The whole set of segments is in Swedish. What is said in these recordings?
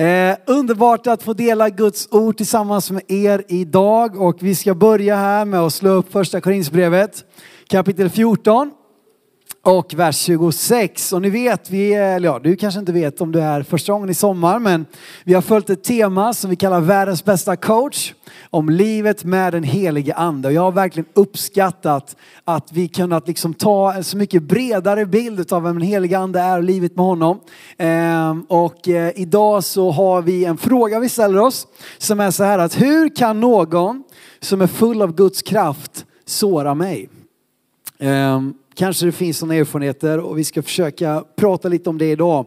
Eh, underbart att få dela Guds ord tillsammans med er idag. Och vi ska börja här med att slå upp första Korinthierbrevet kapitel 14 och vers 26. Och ni vet, vi, eller ja, du kanske inte vet om du är första gången i sommar, men vi har följt ett tema som vi kallar världens bästa coach om livet med den helige ande. Och jag har verkligen uppskattat att vi kunnat liksom ta en så mycket bredare bild av vem den helige ande är och livet med honom. Ehm, och eh, idag så har vi en fråga vi ställer oss som är så här att hur kan någon som är full av Guds kraft såra mig? Ehm, kanske det finns sådana erfarenheter och vi ska försöka prata lite om det idag.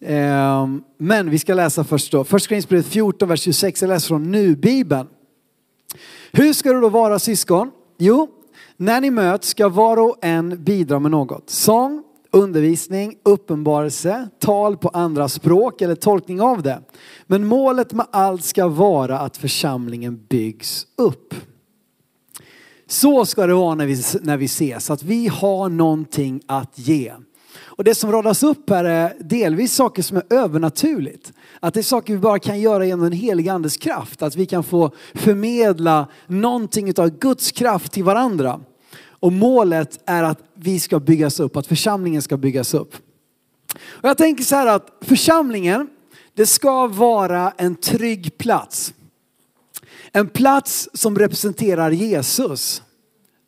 Ehm, men vi ska läsa först då. Först Korinthierbrevet 14, vers 26. Jag läser från Nu-bibeln. Hur ska det då vara syskon? Jo, när ni möts ska var och en bidra med något. Sång, undervisning, uppenbarelse, tal på andra språk eller tolkning av det. Men målet med allt ska vara att församlingen byggs upp. Så ska det vara när vi, när vi ses, att vi har någonting att ge. Och det som radas upp här är delvis saker som är övernaturligt. Att det är saker vi bara kan göra genom den heliga andes kraft. Att vi kan få förmedla någonting av Guds kraft till varandra. Och målet är att vi ska byggas upp, att församlingen ska byggas upp. Och jag tänker så här att församlingen, det ska vara en trygg plats. En plats som representerar Jesus.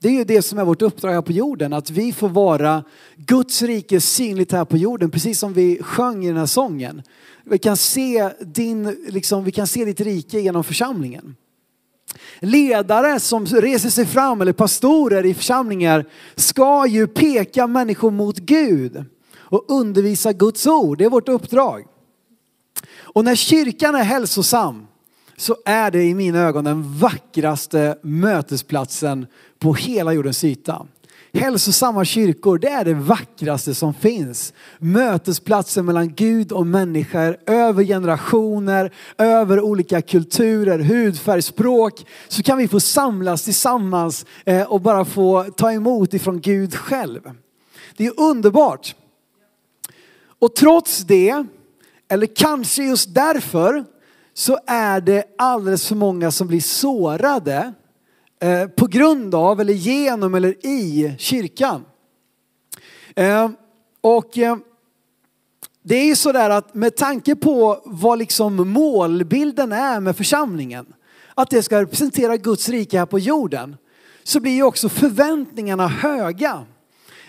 Det är ju det som är vårt uppdrag här på jorden, att vi får vara Guds rike synligt här på jorden, precis som vi sjöng i den här sången. Vi kan se, din, liksom, vi kan se ditt rike genom församlingen. Ledare som reser sig fram, eller pastorer i församlingar, ska ju peka människor mot Gud och undervisa Guds ord. Det är vårt uppdrag. Och när kyrkan är hälsosam, så är det i mina ögon den vackraste mötesplatsen på hela jordens yta. Hälsosamma kyrkor, det är det vackraste som finns. Mötesplatsen mellan Gud och människor, över generationer, över olika kulturer, hudfärg, språk. Så kan vi få samlas tillsammans eh, och bara få ta emot ifrån Gud själv. Det är underbart. Och trots det, eller kanske just därför, så är det alldeles för många som blir sårade eh, på grund av eller genom eller i kyrkan. Eh, och eh, det är ju sådär att med tanke på vad liksom målbilden är med församlingen, att det ska representera Guds rike här på jorden, så blir ju också förväntningarna höga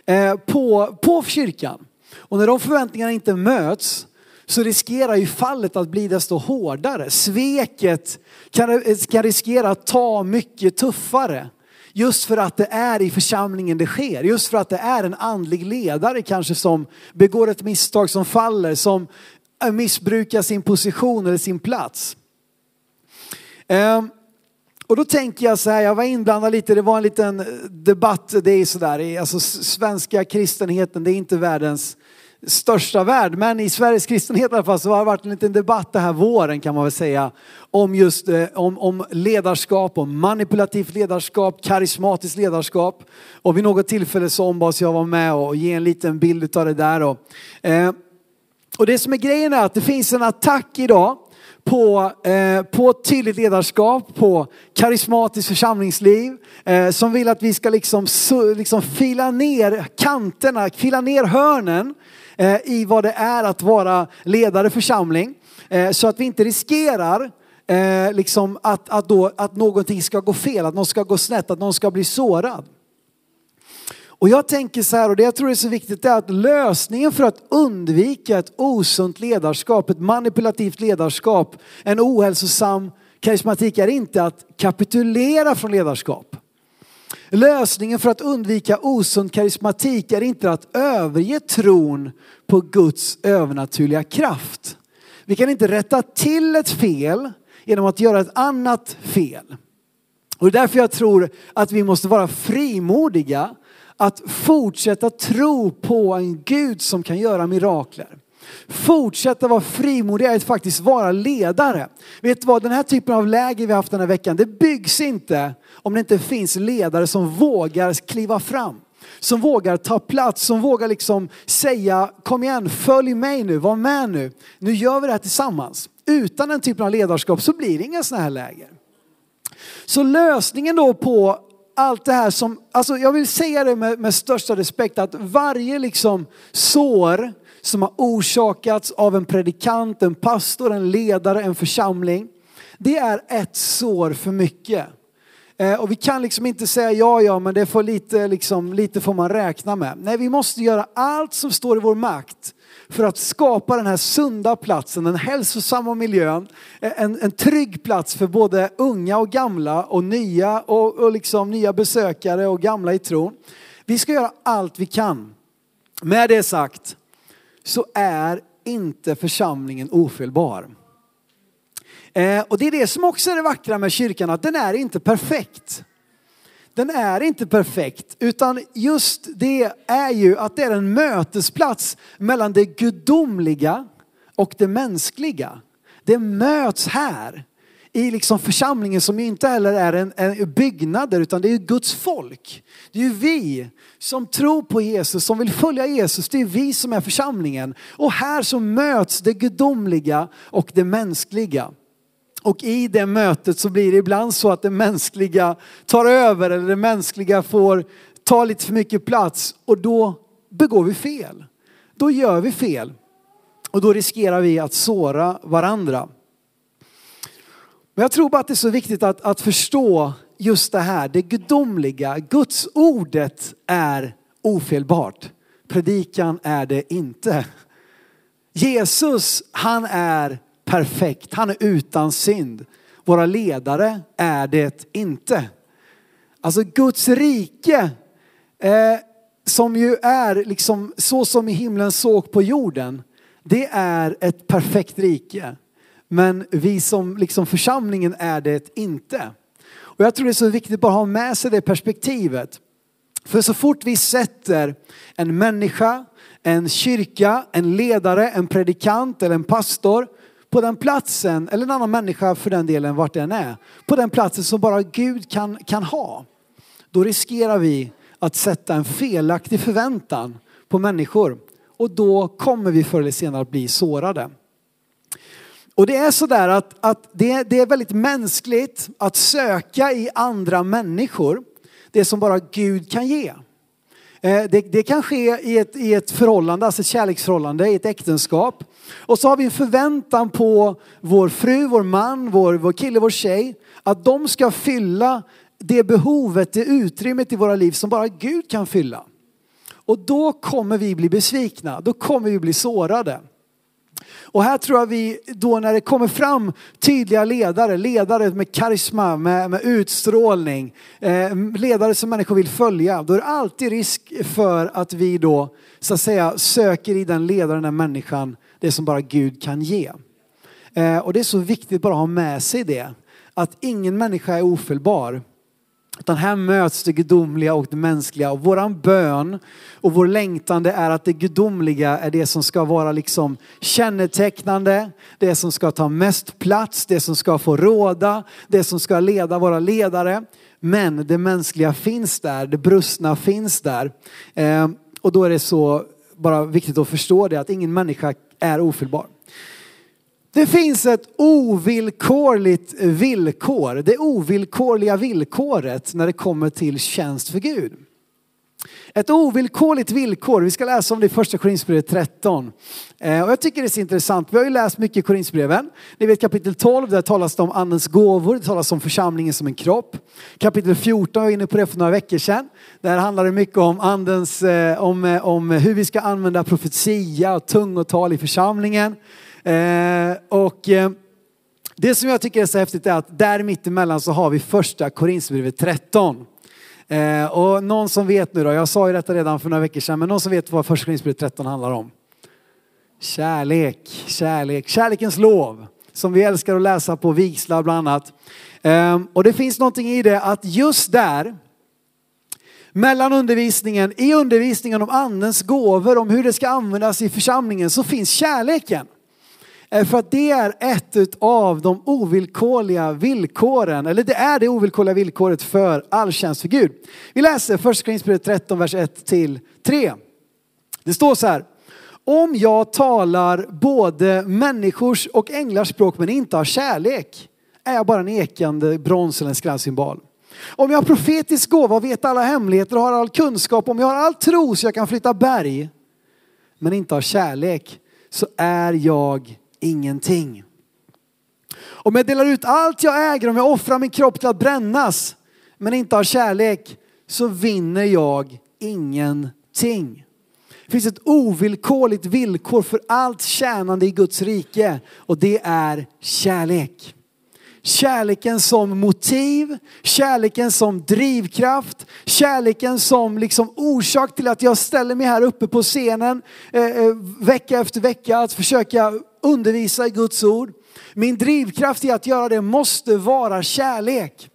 eh, på, på kyrkan. Och när de förväntningarna inte möts så riskerar ju fallet att bli desto hårdare. Sveket kan, kan riskera att ta mycket tuffare. Just för att det är i församlingen det sker. Just för att det är en andlig ledare kanske som begår ett misstag som faller, som missbrukar sin position eller sin plats. Ehm, och då tänker jag så här, jag var inblandad lite, det var en liten debatt, det är sådär, alltså svenska kristenheten, det är inte världens största värld. Men i Sveriges kristenhet i alla fall så har det varit en liten debatt den här våren kan man väl säga. Om just eh, om, om ledarskap, om manipulativt ledarskap, karismatiskt ledarskap. Och vid något tillfälle så ombads jag vara med och ge en liten bild av det där. Och, eh, och det som är grejen är att det finns en attack idag på, eh, på tydligt ledarskap, på karismatiskt församlingsliv eh, som vill att vi ska liksom, liksom fila ner kanterna, fila ner hörnen Eh, i vad det är att vara ledare församling. Eh, så att vi inte riskerar eh, liksom att, att, då, att någonting ska gå fel, att någon ska gå snett, att någon ska bli sårad. Och jag tänker så här, och det jag tror är så viktigt är att lösningen för att undvika ett osunt ledarskap, ett manipulativt ledarskap, en ohälsosam karismatik är inte att kapitulera från ledarskap. Lösningen för att undvika osund karismatik är inte att överge tron på Guds övernaturliga kraft. Vi kan inte rätta till ett fel genom att göra ett annat fel. Och det är därför jag tror att vi måste vara frimodiga att fortsätta tro på en Gud som kan göra mirakler. Fortsätta vara frimodiga att faktiskt vara ledare. Vet du vad, den här typen av läger vi haft den här veckan, det byggs inte om det inte finns ledare som vågar kliva fram. Som vågar ta plats, som vågar liksom säga kom igen, följ mig nu, var med nu. Nu gör vi det här tillsammans. utan den typen av ledarskap så blir det inga sådana här läger. Så lösningen då på allt det här som, alltså jag vill säga det med, med största respekt att varje liksom sår som har orsakats av en predikant, en pastor, en ledare, en församling. Det är ett sår för mycket. Eh, och vi kan liksom inte säga ja, ja, men det får lite, liksom, lite får man räkna med. Nej, vi måste göra allt som står i vår makt för att skapa den här sunda platsen, den hälsosamma miljön, en, en trygg plats för både unga och gamla och nya och, och liksom nya besökare och gamla i tron. Vi ska göra allt vi kan. Med det sagt så är inte församlingen ofelbar. Eh, och det är det som också är det vackra med kyrkan, att den är inte perfekt. Den är inte perfekt, utan just det är ju att det är en mötesplats mellan det gudomliga och det mänskliga. Det möts här i liksom församlingen som inte heller är en, en byggnader utan det är Guds folk. Det är ju vi som tror på Jesus, som vill följa Jesus. Det är vi som är församlingen. Och här så möts det gudomliga och det mänskliga. Och i det mötet så blir det ibland så att det mänskliga tar över eller det mänskliga får ta lite för mycket plats och då begår vi fel. Då gör vi fel. Och då riskerar vi att såra varandra. Men jag tror bara att det är så viktigt att, att förstå just det här, det gudomliga. Guds ordet är ofelbart. Predikan är det inte. Jesus, han är perfekt. Han är utan synd. Våra ledare är det inte. Alltså Guds rike, eh, som ju är liksom så som i himlen såg på jorden, det är ett perfekt rike. Men vi som liksom församlingen är det inte. Och jag tror det är så viktigt att bara ha med sig det perspektivet. För så fort vi sätter en människa, en kyrka, en ledare, en predikant eller en pastor på den platsen, eller en annan människa för den delen vart den är, på den platsen som bara Gud kan, kan ha. Då riskerar vi att sätta en felaktig förväntan på människor och då kommer vi förr eller senare att bli sårade. Och det är sådär att, att det, det är väldigt mänskligt att söka i andra människor det som bara Gud kan ge. Eh, det, det, kan ske i ett, i ett förhållande, alltså ett kärleksförhållande, i ett äktenskap. Och så har vi en förväntan på vår fru, vår man, vår, vår kille, vår tjej. Att de ska fylla det behovet, det utrymmet i våra liv som bara Gud kan fylla. Och då kommer vi bli besvikna, då kommer vi bli sårade. Och här tror jag vi då när det kommer fram tydliga ledare, ledare med karisma, med, med utstrålning, eh, ledare som människor vill följa, då är det alltid risk för att vi då så att säga söker i den ledaren, den människan, det som bara Gud kan ge. Eh, och det är så viktigt bara att ha med sig det, att ingen människa är ofelbar. Utan här möts det gudomliga och det mänskliga. Och våran bön och vår längtan det är att det gudomliga är det som ska vara liksom kännetecknande, det som ska ta mest plats, det som ska få råda, det som ska leda våra ledare. Men det mänskliga finns där, det brustna finns där. Eh, och då är det så bara viktigt att förstå det att ingen människa är ofelbar. Det finns ett ovillkorligt villkor, det ovillkorliga villkoret när det kommer till tjänst för Gud. Ett ovillkorligt villkor, vi ska läsa om det i första Korinthierbrevet 13. Eh, och jag tycker det är så intressant, vi har ju läst mycket i Korinthierbreven. Ni vet kapitel 12, där talas det om andens gåvor, det talas om församlingen som en kropp. Kapitel 14, jag var inne på det för några veckor sedan. Där handlar det mycket om andens, eh, om, eh, om hur vi ska använda profetia och tungotal i församlingen. Eh, och eh, det som jag tycker är så häftigt är att där mittemellan så har vi första Korinthierbrevet 13. Eh, och någon som vet nu då, jag sa ju detta redan för några veckor sedan, men någon som vet vad första Korinthierbrevet 13 handlar om? Kärlek, kärlek, kärlekens lov som vi älskar att läsa på vigslar bland annat. Ehm, och det finns någonting i det att just där, mellan undervisningen, i undervisningen om andens gåvor, om hur det ska användas i församlingen, så finns kärleken. Eh, för att det är ett av de ovillkorliga villkoren, eller det är det ovillkorliga villkoret för all tjänst för Gud. Vi läser första Korinthierbrevet 13, vers 1 till 3. Det står så här. Om jag talar både människors och änglars språk men inte har kärlek är jag bara en ekande brons eller en skrallsymbol. Om jag har profetisk gåva och vet alla hemligheter och har all kunskap, om jag har all tro så jag kan flytta berg men inte har kärlek så är jag ingenting. Om jag delar ut allt jag äger, om jag offrar min kropp till att brännas men inte har kärlek så vinner jag ingenting. Det finns ett ovillkorligt villkor för allt tjänande i Guds rike och det är kärlek. Kärleken som motiv, kärleken som drivkraft, kärleken som liksom orsak till att jag ställer mig här uppe på scenen eh, eh vecka efter vecka att försöka undervisa i Guds ord. Min drivkraft i att göra det måste vara kärlek.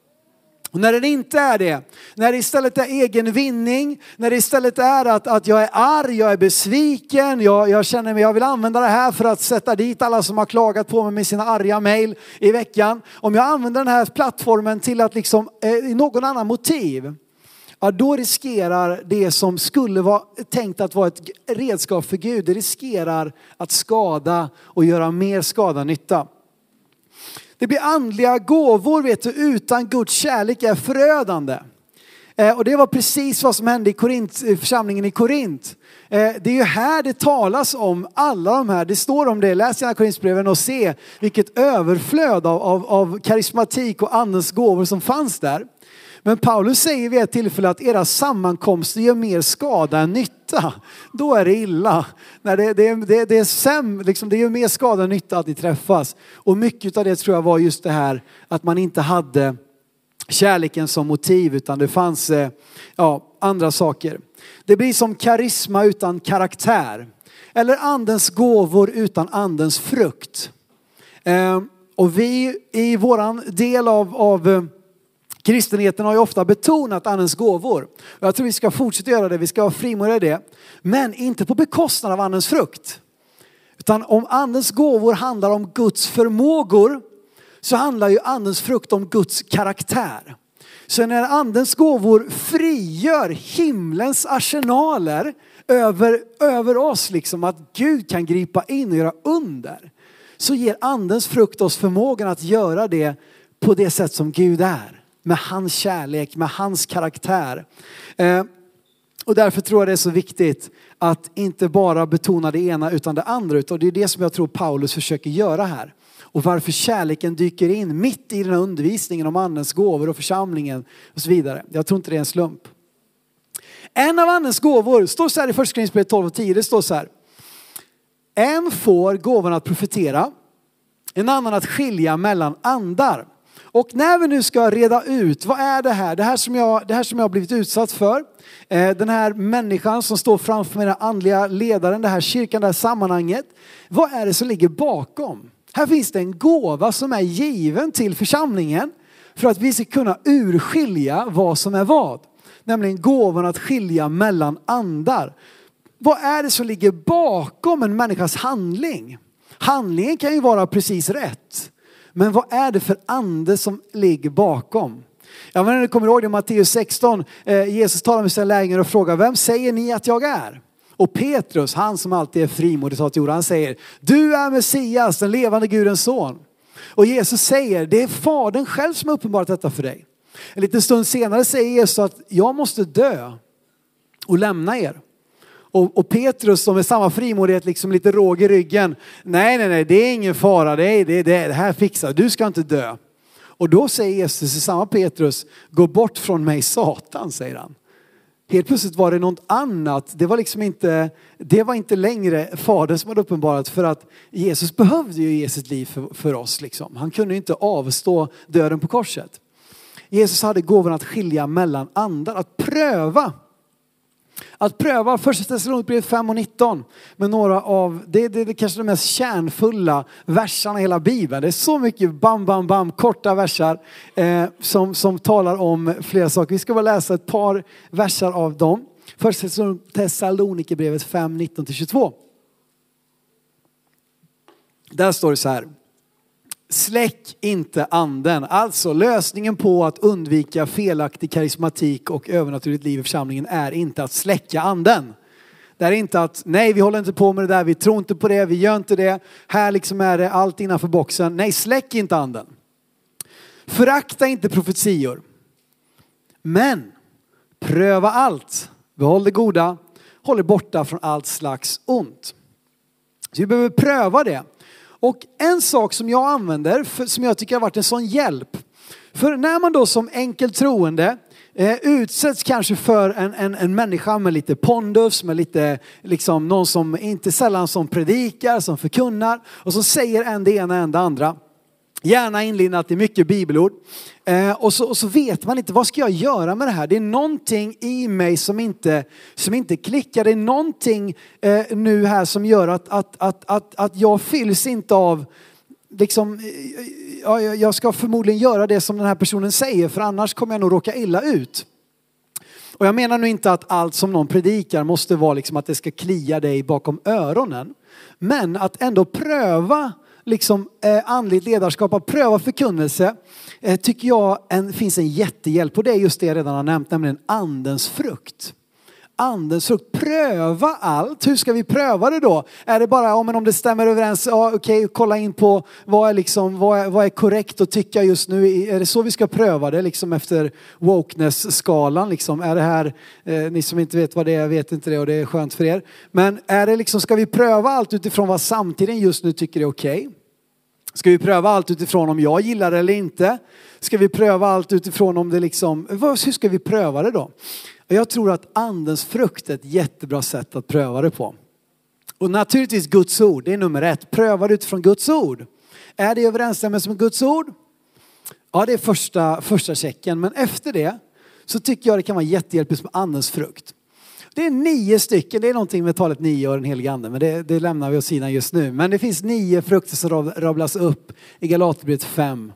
Och när den inte är det, när det istället är egen vinning, när det istället är att, att jag är arg, jag är besviken, jag, jag känner mig, jag vill använda det här för att sätta dit alla som har klagat på mig med sina arga mejl i veckan. Om jag använder den här plattformen till att liksom, eh, någon annan motiv, ja då riskerar det som skulle vara tänkt att vara ett redskap för Gud, det riskerar att skada och göra mer skada än nytta. Det blir andliga gåvor vet du, utan Guds kärlek är förödande. Eh, och det var precis vad som hände i Korint, eh, församlingen i Korint. Eh, det är ju här det talas om alla de här, det står om det, läs gärna Korinthierbreven och se vilket överflöd av, av, av karismatik och andens gåvor som fanns där. Men Paulus säger vid ett tillfälle att era sammankomster gör mer skada än nytta. Då är det illa. När det, det, det, det, är säm, liksom, det gör mer skada än nytta att ni träffas. Och mycket av det tror jag var just det här att man inte hade kärleken som motiv utan det fanns eh, ja, andra saker. Det blir som karisma utan karaktär. Eller andens gåvor utan andens frukt. Eh, och vi i våran del av, av eh, Kristenheten har ju ofta betonat andens gåvor. Jag tror vi ska fortsätta göra det, vi ska vara frimodiga i det. Men inte på bekostnad av andens frukt. Utan om andens gåvor handlar om Guds förmågor så handlar ju andens frukt om Guds karaktär. Så när andens gåvor frigör himlens arsenaler över, över oss, liksom att Gud kan gripa in och göra under. Så ger andens frukt oss förmågan att göra det på det sätt som Gud är med hans kärlek, med hans karaktär. Eh, och därför tror jag det är så viktigt att inte bara betona det ena utan det andra. Utan det är det som jag tror Paulus försöker göra här. Och varför kärleken dyker in mitt i den här undervisningen om andens gåvor och församlingen och så vidare. Jag tror inte det är en slump. En av andens gåvor står så här i första Korinthierbrevet 12 och 10. Det står så här. En får gåvan att profetera, en annan att skilja mellan andar. Och när vi nu ska reda ut, vad är det här? Det här som jag, det här som jag har blivit utsatt för. Eh, den här människan som står framför mig, den andliga ledaren, det här kyrkan, det här sammanhanget. Vad är det som ligger bakom? Här finns det en gåva som är given till församlingen för att vi ska kunna urskilja vad som är vad. Nämligen gåvan att skilja mellan andar. Vad är det som ligger bakom en människas handling? Handlingen kan ju vara precis rätt. Men vad är det för ande som ligger bakom? Jag menar, ni kommer ihåg det i Matteus 16. Eh, Jesus talar med sina lärjungar och frågar, vem säger ni att jag är? Och Petrus, han som alltid är frimodig, tar till orda, han säger, du är Messias, den levande Gudens son. Och Jesus säger, det är Fadern själv som har uppenbarat detta för dig. En liten stund senare säger Jesus att jag måste dö och lämna er. Och, och, Petrus som med samma frimodighet, liksom lite råg i ryggen. Nej, nej, nej, det är ingen fara, det, är, det, det, det här fixar du ska inte dö. Och då säger Jesus till samma Petrus, gå bort från mig Satan, säger han. Helt plötsligt var det något annat. Det var liksom inte, det var inte längre Fadern som hade uppenbarat för att Jesus behövde ju ge sitt liv för, för oss. Liksom. Han kunde inte avstå döden på korset. Jesus hade gåvan att skilja mellan andar, att pröva att pröva första Thessalonikerbrevet 5 och 19 med några av, det, det, det är kanske de mest kärnfulla verserna i hela Bibeln. Det är så mycket bam, bam, bam, korta versar eh, som, som talar om flera saker. Vi ska bara läsa ett par versar av dem. Första Thessalonikerbrevet 5, 19-22. Där står det så här. Släck inte anden. Alltså lösningen på att undvika felaktig karismatik och övernaturligt liv i församlingen är inte att släcka anden. Det är inte att nej, vi håller inte på med det där, vi tror inte på det, vi gör inte det. Här liksom är det allt innanför boxen. Nej, släck inte anden. Förakta inte profetior. Men pröva allt. Behåll det goda. Håll er borta från allt slags ont. Så vi behöver pröva det. Och en sak som jag använder, för, som jag tycker har varit en sån hjälp. För när man då som enkel troende eh, utsätts kanske för en, en, en människa med lite pondus, med lite, liksom någon som inte sällan som predikar, som förkunnar och som säger en det ena en det andra. Gärna inlindat i mycket bibelord. Eh, och, så, och så vet man inte, vad ska jag göra med det här? Det är någonting i mig som inte, som inte klickar. Det är någonting eh, nu här som gör att, att, att, att, att jag fylls inte av liksom, eh, ja, jag ska förmodligen göra det som den här personen säger för annars kommer jag nog råka illa ut. Och jag menar nu inte att allt som någon predikar måste vara liksom att det ska klia dig bakom öronen. Men att ändå pröva liksom, eh, andligt ledarskap, att pröva förkunnelse, eh, tycker jag en, finns en jättehjälp. Och det är just det jag redan har nämnt, nämligen andens frukt. Andens frukt, pröva allt. Hur ska vi pröva det då? Är det bara, ja, men om det stämmer överens, ja, okej, kolla in på vad är, liksom, vad, är, vad är korrekt att tycka just nu? Är det så vi ska pröva det liksom efter wokeness-skalan? Liksom? Är det här, eh, ni som inte vet vad det är vet inte det och det är skönt för er. Men är det liksom, ska vi pröva allt utifrån vad samtiden just nu tycker är okej? Ska vi pröva allt utifrån om jag gillar det eller inte? Ska vi pröva allt utifrån om det liksom, hur ska vi pröva det då? Jag tror att andens frukt är ett jättebra sätt att pröva det på. Och naturligtvis Guds ord, det är nummer ett. Pröva det utifrån Guds ord. Är det i överensstämmelse med Guds ord? Ja, det är första, första checken. Men efter det så tycker jag det kan vara jättehjälpligt med andens frukt. Det är nio stycken, det är någonting med talet nio och den helige ande, men det, det lämnar vi åt sidan just nu. Men det finns nio frukter som rabblas upp i Galaterbrevet 5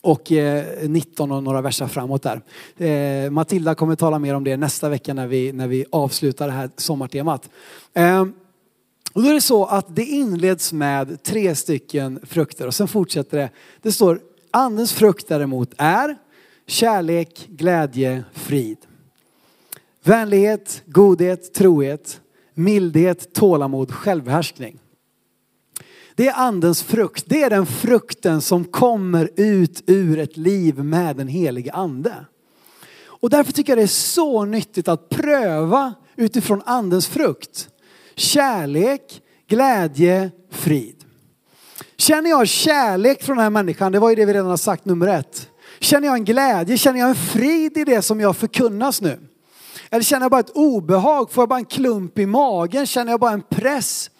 och eh, 19 och några verser framåt där. Eh, Matilda kommer tala mer om det nästa vecka när vi, när vi avslutar det här sommartemat. Eh, och då är det så att det inleds med tre stycken frukter och sen fortsätter det. Det står andens frukt däremot är kärlek, glädje, frid. Vänlighet, godhet, trohet, mildhet, tålamod, självbehärskning. Det är andens frukt. Det är den frukten som kommer ut ur ett liv med den helige ande. Och därför tycker jag det är så nyttigt att pröva utifrån andens frukt. Kärlek, glädje, frid. Känner jag kärlek från den här människan, det var ju det vi redan har sagt nummer ett. Känner jag en glädje, känner jag en frid i det som jag förkunnas nu? Eller känner jag bara ett obehag? Får jag bara en klump i magen? Känner jag bara en press?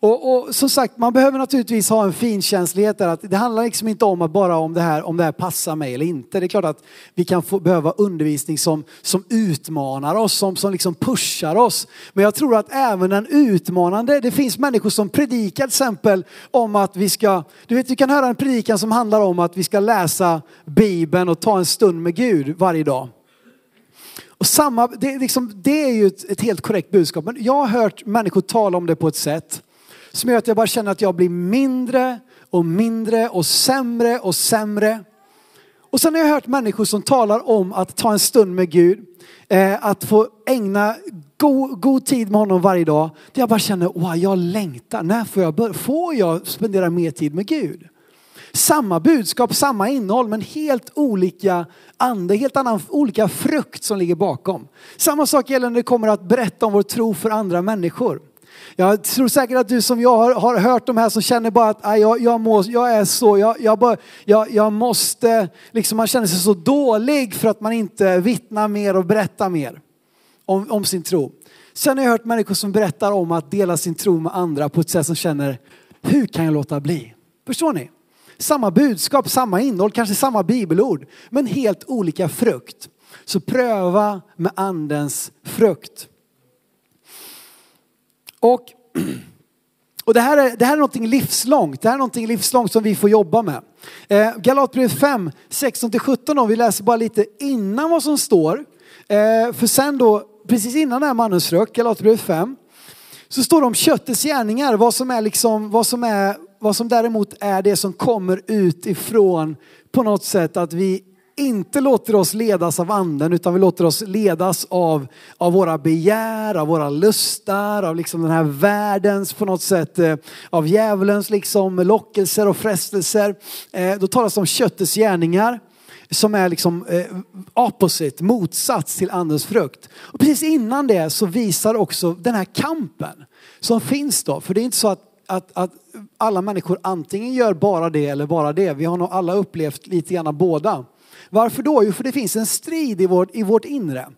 Och, och som sagt, man behöver naturligtvis ha en finkänslighet där. Att det handlar liksom inte om att bara om det här, om det här passar mig eller inte. Det är klart att vi kan få, behöva undervisning som, som utmanar oss, som, som liksom pushar oss. Men jag tror att även den utmanande, det finns människor som predikar till exempel om att vi ska, du vet du kan höra en predikan som handlar om att vi ska läsa Bibeln och ta en stund med Gud varje dag. Och samma, det, liksom, det är ju ett, ett, helt korrekt budskap. Men jag har hört människor tala om det på ett sätt som gör att jag bara känner att jag blir mindre och mindre och sämre och sämre. Och sen har jag hört människor som talar om att ta en stund med Gud, eh, att få ägna god, god, tid med honom varje dag. Där jag bara känner, wow, jag längtar. När får jag börja? Får jag spendera mer tid med Gud? Samma budskap, samma innehåll men helt olika ande, helt annan, olika frukt som ligger bakom. Samma sak gäller när det kommer att berätta om vår tro för andra människor. Jag tror säkert att du som jag har, har hört de här som känner bara att jag, jag, må, jag är så, jag, jag, bara, jag, jag måste, liksom man känner sig så dålig för att man inte vittnar mer och berättar mer om, om sin tro. Sen har jag hört människor som berättar om att dela sin tro med andra på ett sätt som känner, hur kan jag låta bli? Förstår ni? Samma budskap, samma innehåll, kanske samma bibelord, men helt olika frukt. Så pröva med andens frukt. Och, och det, här är, det här är någonting livslångt. Det här är någonting livslångt som vi får jobba med. Eh, Galatbrevet 5, 16-17 om vi läser bara lite innan vad som står. Eh, för sen då, precis innan det här mannens frukt, Galatbrevet 5, så står det om köttets gärningar, vad som är liksom, vad som är, vad som däremot är det som kommer utifrån på något sätt att vi inte låter oss ledas av anden utan vi låter oss ledas av, av våra begär, av våra lustar, av liksom den här världens på något sätt, eh, av djävulens liksom lockelser och frestelser. Eh, då talas det om köttets gärningar som är liksom eh, opposite, motsats till andens frukt. Och precis innan det så visar också den här kampen som finns då. För det är inte så att, att, att alla människor antingen gör bara det eller bara det. Vi har nog alla upplevt lite grann båda. Varför då? Jo, för det finns en strid i vårt, i vårt inre.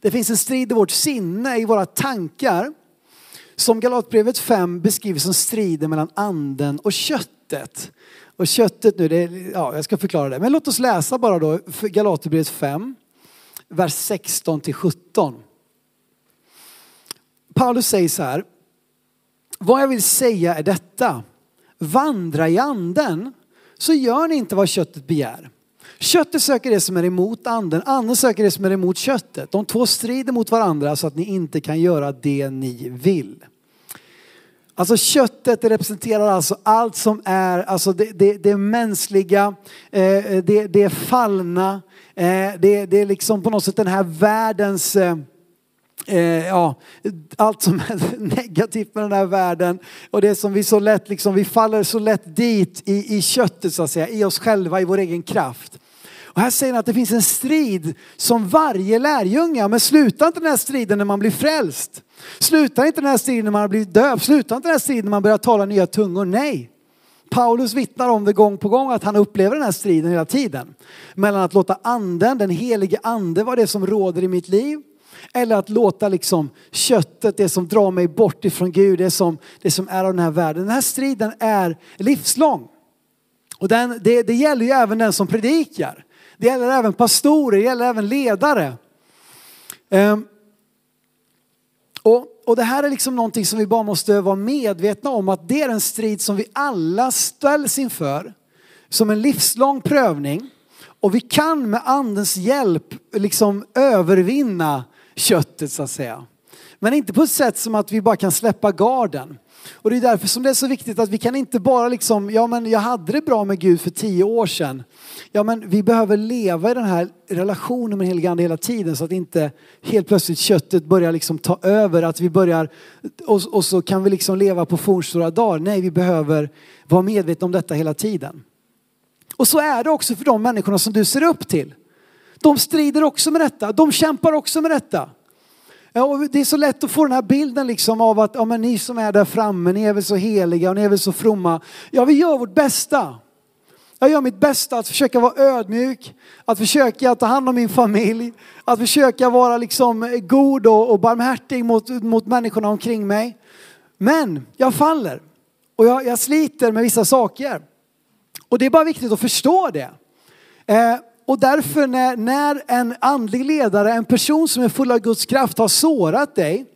Det finns en strid i vårt sinne, i våra tankar. Som Galatbrevet 5 beskriver som striden mellan anden och köttet. Och köttet nu, det är, ja, jag ska förklara det. Men låt oss läsa bara då Galaterbrevet 5, vers 16 till 17. Paulus säger så här. Vad jag vill säga är detta. Vandra i anden så gör ni inte vad köttet begär. Köttet söker det som är emot anden, anden söker det som är emot köttet. De två strider mot varandra så att ni inte kan göra det ni vill. Alltså köttet representerar alltså allt som är, alltså det, det, det mänskliga, eh, det, det fallna, eh, det, det är liksom på något sätt den här världens eh, eh, ja, allt som är negativt med den här världen och det som vi så lätt, liksom, vi faller så lätt dit i, i köttet så att säga, i oss själva, i vår egen kraft. Och här säger han att det finns en strid som varje lärjunge, men slutar inte den här striden när man blir frälst? Slutar inte den här striden när man har blivit döpt? Slutar inte den här striden när man börjar tala nya tungor? Nej. Paulus vittnar om det gång på gång att han upplever den här striden hela tiden. Mellan att låta anden, den helige ande vara det som råder i mitt liv. Eller att låta liksom köttet, det som drar mig bort ifrån Gud, det som, det som är av den här världen. Den här striden är livslång. Och den, det, det gäller ju även den som predikar. Det gäller även pastorer, det gäller även ledare. Um, och, och det här är liksom någonting som vi bara måste vara medvetna om att det är en strid som vi alla ställs inför. Som en livslång prövning. Och vi kan med andens hjälp liksom övervinna köttet så att säga. Men inte på ett sätt som att vi bara kan släppa garden. Och det är därför som det är så viktigt att vi kan inte bara liksom, ja men jag hade det bra med Gud för tio år sedan. Ja men vi behöver leva i den här relationen med helige ande hela tiden så att inte helt plötsligt köttet börjar liksom ta över. Att vi börjar, och, och så kan vi liksom leva på fornstora dagar. Nej, vi behöver vara medvetna om detta hela tiden. Och så är det också för de människorna som du ser upp till. De strider också med detta, de kämpar också med detta. Ja, och det är så lätt att få den här bilden liksom av att ja, men ni som är där framme, ni är väl så heliga och ni är väl så fromma. Ja, vi gör vårt bästa. Jag gör mitt bästa att försöka vara ödmjuk, att försöka ta hand om min familj, att försöka vara liksom god och, och barmhärtig mot, mot människorna omkring mig. Men jag faller och jag, jag sliter med vissa saker. Och det är bara viktigt att förstå det. Eh, och därför när, när en andlig ledare, en person som är full av Guds kraft har sårat dig,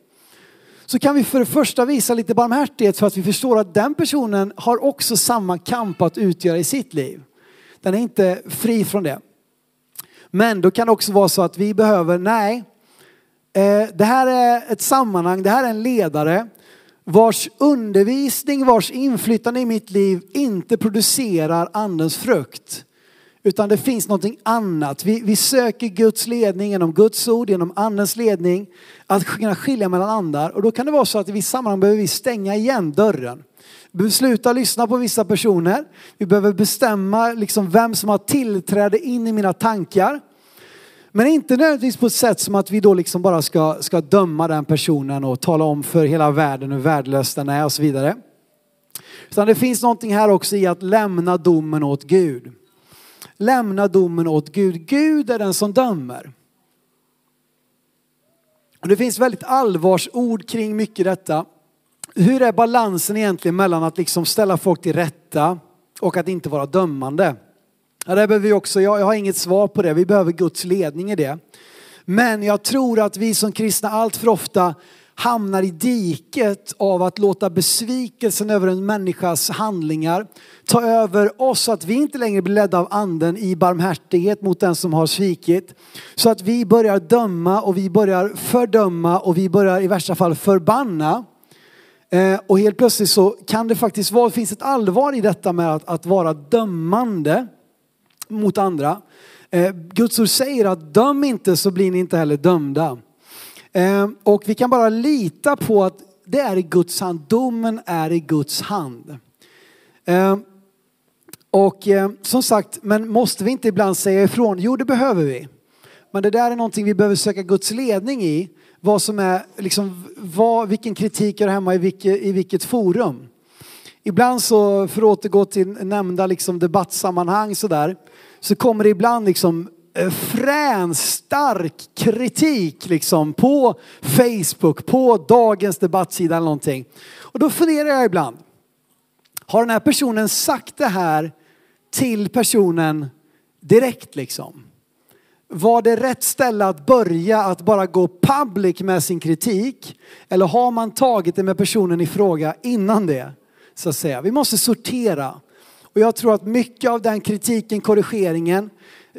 så kan vi för det första visa lite barmhärtighet för att vi förstår att den personen har också samma kamp att utgöra i sitt liv. Den är inte fri från det. Men då kan det också vara så att vi behöver, nej, eh, det här är ett sammanhang, det här är en ledare vars undervisning, vars inflytande i mitt liv inte producerar andens frukt. Utan det finns någonting annat. Vi, vi söker Guds ledning genom Guds ord, genom andens ledning. Att kunna skilja mellan andar. Och då kan det vara så att i vissa sammanhang behöver vi stänga igen dörren. Vi behöver sluta lyssna på vissa personer. Vi behöver bestämma liksom vem som har tillträde in i mina tankar. Men inte nödvändigtvis på ett sätt som att vi då liksom bara ska, ska döma den personen och tala om för hela världen hur värdelös den är och så vidare. Utan det finns någonting här också i att lämna domen åt Gud. Lämna domen åt Gud. Gud är den som dömer. Och det finns väldigt allvarsord kring mycket detta. Hur är balansen egentligen mellan att liksom ställa folk till rätta och att inte vara dömande? Ja, det behöver vi också, jag, jag har inget svar på det, vi behöver Guds ledning i det. Men jag tror att vi som kristna allt för ofta hamnar i diket av att låta besvikelsen över en människas handlingar ta över oss så att vi inte längre blir ledda av anden i barmhärtighet mot den som har svikit. Så att vi börjar döma och vi börjar fördöma och vi börjar i värsta fall förbanna. Eh, och helt plötsligt så kan det faktiskt vara, det finns ett allvar i detta med att, att vara dömande. mot andra. Eh, Guds ord säger att döm inte så blir ni inte heller dömda. Ehm, och vi kan bara lita på att det är i Guds hand. Domen är i Guds hand. Ehm, och ehm, som sagt, men måste vi inte ibland säga ifrån? Jo, det behöver vi. Men det där är någonting vi behöver söka Guds ledning i. Vad som är, liksom, vad, vilken kritik är hemma i vilket, i vilket forum. Ibland så, för att återgå till nämnda liksom debattsammanhang sådär, så kommer det ibland liksom Eh, frän, stark kritik liksom på Facebook, på dagens debattsida eller någonting. Och då funderar jag ibland, har den här personen sagt det här till personen direkt liksom? Var det rätt ställe att börja att bara gå public med sin kritik? Eller har man tagit det med personen i fråga innan det? Så att säga. Vi måste sortera. Och jag tror att mycket av den kritiken, korrigeringen,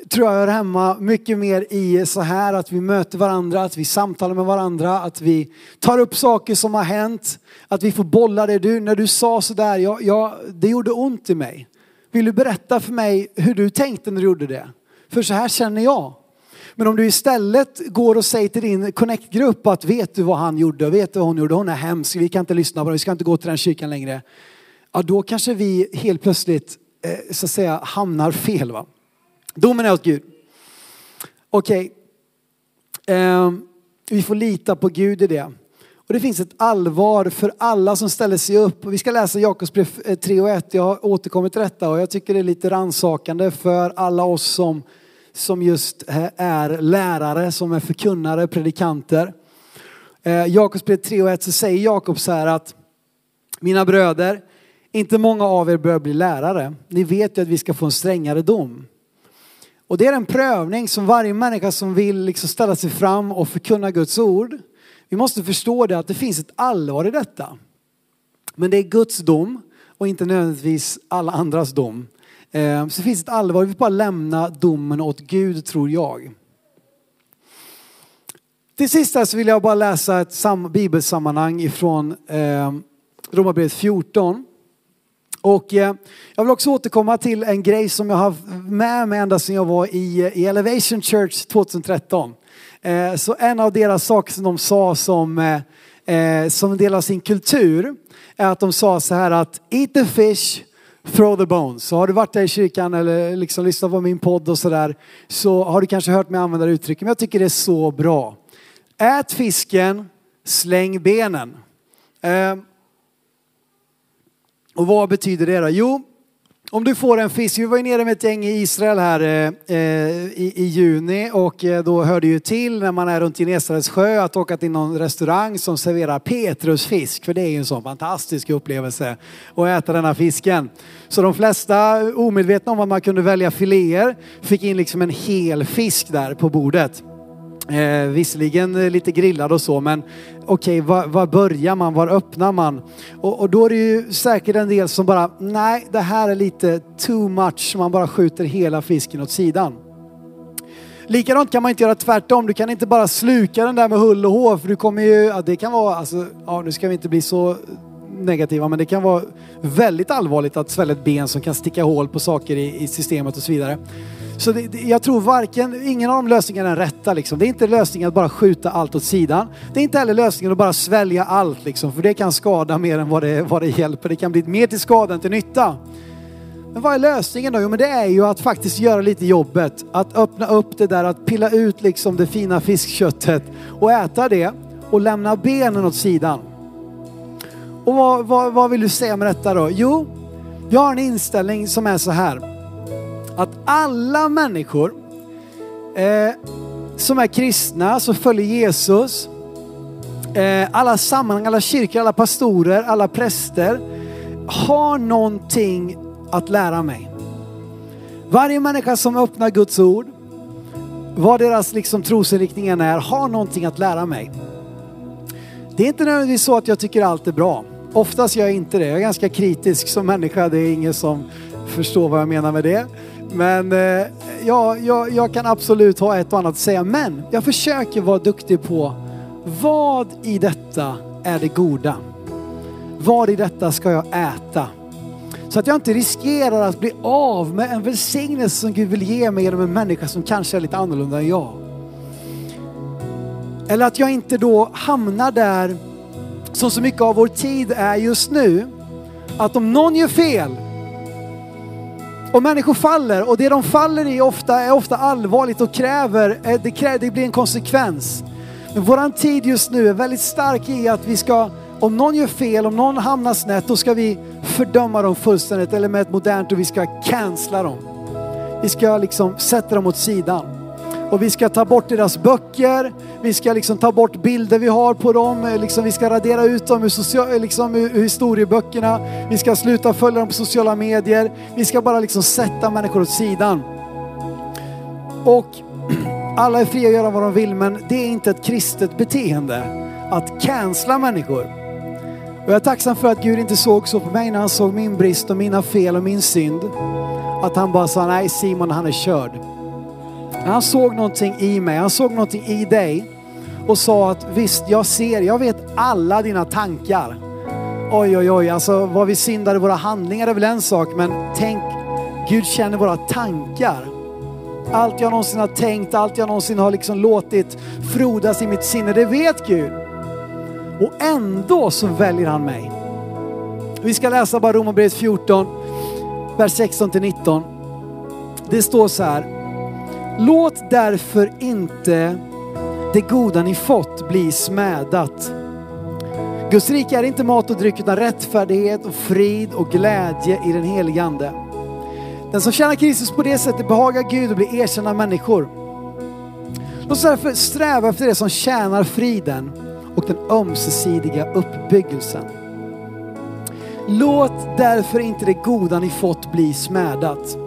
tror jag hör hemma mycket mer i så här att vi möter varandra, att vi samtalar med varandra, att vi tar upp saker som har hänt, att vi får bolla det. Du, när du sa sådär, jag, jag, det gjorde ont i mig. Vill du berätta för mig hur du tänkte när du gjorde det? För så här känner jag. Men om du istället går och säger till din connect-grupp att vet du vad han gjorde, vet du vad hon gjorde, hon är hemsk, vi kan inte lyssna på det, vi ska inte gå till den kyrkan längre. Ja, då kanske vi helt plötsligt eh, så att säga hamnar fel. Va? Domen är åt Gud. Okej, okay. eh, vi får lita på Gud i det. Och det finns ett allvar för alla som ställer sig upp. Vi ska läsa Jakobsbrev 3 eh, och 1. Jag har återkommit till detta och jag tycker det är lite ransakande för alla oss som som just är lärare, som är förkunnare, predikanter. Eh, 3 och 1 så säger Jakob så här att mina bröder, inte många av er bör bli lärare. Ni vet ju att vi ska få en strängare dom. Och det är en prövning som varje människa som vill liksom ställa sig fram och förkunna Guds ord. Vi måste förstå det att det finns ett allvar i detta. Men det är Guds dom och inte nödvändigtvis alla andras dom. Eh, så det finns ett allvar, vi får bara lämna domen åt Gud tror jag. Till sist så vill jag bara läsa ett bibelsammanhang ifrån eh, Romarbrevet 14. Och eh, jag vill också återkomma till en grej som jag har med mig ända sedan jag var i, eh, i Elevation Church 2013. Eh, så en av deras saker som de sa som, eh, som en del av sin kultur är att de sa så här att eat the fish Throw the bones. Så har du varit där i kyrkan eller liksom lyssnat på min podd och sådär så har du kanske hört mig använda det uttrycket. Men jag tycker det är så bra. Ät fisken, släng benen. Och vad betyder det då? Jo, om du får en fisk, vi var ju nere med ett gäng i Israel här eh, eh i, i, juni och eh, då hör det ju till när man är runt Genesarets sjö att åka till någon restaurang som serverar Petrusfisk, för det är ju en sån fantastisk upplevelse att äta denna fisken. Så de flesta, omedvetna om att man kunde välja filéer, fick in liksom en hel fisk där på bordet. Eh, visserligen eh, lite grillad och så, men okej, okay, var, var, börjar man? Var öppnar man? Och, och, då är det ju säkert en del som bara, nej, det här är lite too much. Man bara skjuter hela fisken åt sidan. Likadant kan man inte göra tvärtom. Du kan inte bara sluka den där med hull och hår, för du kommer ju, ja, det kan vara, alltså, ja, nu ska vi inte bli så negativa, men det kan vara väldigt allvarligt att svälja ett ben som kan sticka hål på saker i, i systemet och så vidare. Så det, jag tror varken, ingen av de lösningarna är rätta liksom. Det är inte lösningen att bara skjuta allt åt sidan. Det är inte heller lösningen att bara svälja allt liksom, för det kan skada mer än vad det, vad det hjälper. Det kan bli mer till skada än till nytta. Men vad är lösningen då? Jo men det är ju att faktiskt göra lite jobbet. Att öppna upp det där, att pilla ut liksom det fina fiskköttet och äta det och lämna benen åt sidan. Och vad, vad, vad vill du säga med detta då? Jo, jag har en inställning som är så här att alla människor eh, som är kristna, som följer Jesus, eh, alla sammanhang, alla kyrkor, alla pastorer, alla präster har någonting att lära mig. Varje människa som öppnar Guds ord, vad deras liksom trosinriktning än är, har någonting att lära mig. Det är inte nödvändigtvis så att jag tycker allt är bra. Oftast gör jag inte det. Jag är ganska kritisk som människa. Det är ingen som förstår vad jag menar med det. Men eh, ja, jag, jag kan absolut ha ett och annat att säga. Men jag försöker vara duktig på vad i detta är det goda? Vad i detta ska jag äta? Så att jag inte riskerar att bli av med en välsignelse som Gud vill ge mig genom en människa som kanske är lite annorlunda än jag. Eller att jag inte då hamnar där som så mycket av vår tid är just nu. Att om någon gör fel och människor faller och det de faller i ofta är ofta allvarligt och kräver, eh, det, kräver, det blir en konsekvens. Men våran tid just nu är väldigt stark i att vi ska, om någon gör fel, om någon hamnar snett, då ska vi fördöma dem fullständigt eller med ett modernt och vi ska cancella dem. Vi ska liksom sätta dem åt sidan. Och vi ska ta bort deras böcker, vi ska liksom ta bort bilder vi har på dem, liksom vi ska radera ut dem ur, social, liksom ur historieböckerna, vi ska sluta följa dem på sociala medier, vi ska bara liksom sätta människor åt sidan. Och alla är fria att göra vad de vill men det är inte ett kristet beteende att cancella människor. Och jag är tacksam för att Gud inte såg så på mig när han såg min brist och mina fel och min synd. Att han bara sa nej Simon han är körd. Han såg någonting i mig, han såg någonting i dig och sa att visst, jag ser, jag vet alla dina tankar. Oj, oj, oj, alltså vad vi syndar i våra handlingar är väl en sak, men tänk, Gud känner våra tankar. Allt jag någonsin har tänkt, allt jag någonsin har liksom låtit frodas i mitt sinne, det vet Gud. Och ändå så väljer han mig. Vi ska läsa bara Romarbrevet 14, vers 16 till 19. Det står så här. Låt därför inte det goda ni fått bli smädat. Guds rike är inte mat och dryck utan rättfärdighet och frid och glädje i den helige Ande. Den som tjänar Kristus på det sättet behagar Gud och blir erkänd av människor. Låt oss därför sträva efter det som tjänar friden och den ömsesidiga uppbyggelsen. Låt därför inte det goda ni fått bli smädat.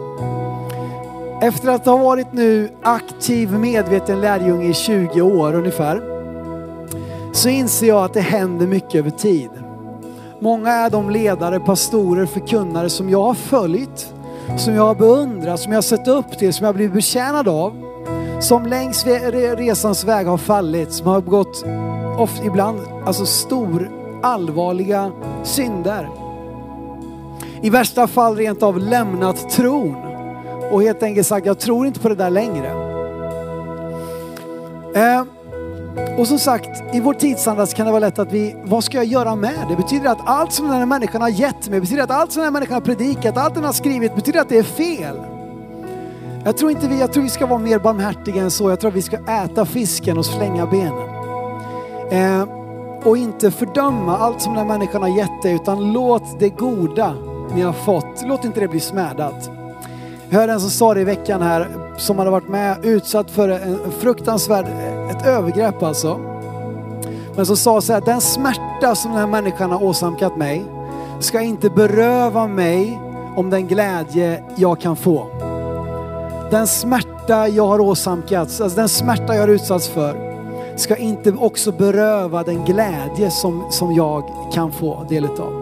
Efter att ha varit nu aktiv medveten lärjunge i 20 år ungefär så inser jag att det händer mycket över tid. Många är de ledare, pastorer, förkunnare som jag har följt, som jag har beundrat, som jag har sett upp till, som jag har blivit betjänad av. Som längs resans väg har fallit, som har begått ofta, ibland alltså stor, allvarliga synder. I värsta fall rent av lämnat tron och helt enkelt sagt, jag tror inte på det där längre. Eh, och som sagt, i vår tidsandats kan det vara lätt att vi, vad ska jag göra med det? Betyder det att allt som den här människan har gett mig, betyder det att allt som den här människan har predikat, allt den har skrivit, betyder det att det är fel? Jag tror inte vi, jag tror vi ska vara mer barmhärtiga än så. Jag tror att vi ska äta fisken och slänga benen. Eh, och inte fördöma allt som den här människan har gett dig, utan låt det goda ni har fått, låt inte det bli smädat. Jag hörde en som sa det i veckan här, som hade varit med, utsatt för en fruktansvärd, ett övergrepp alltså. Men som sa så här, den smärta som den här människan har åsamkat mig ska inte beröva mig om den glädje jag kan få. Den smärta jag har åsamkats, alltså den smärta jag har utsatts för, ska inte också beröva den glädje som, som jag kan få del utav.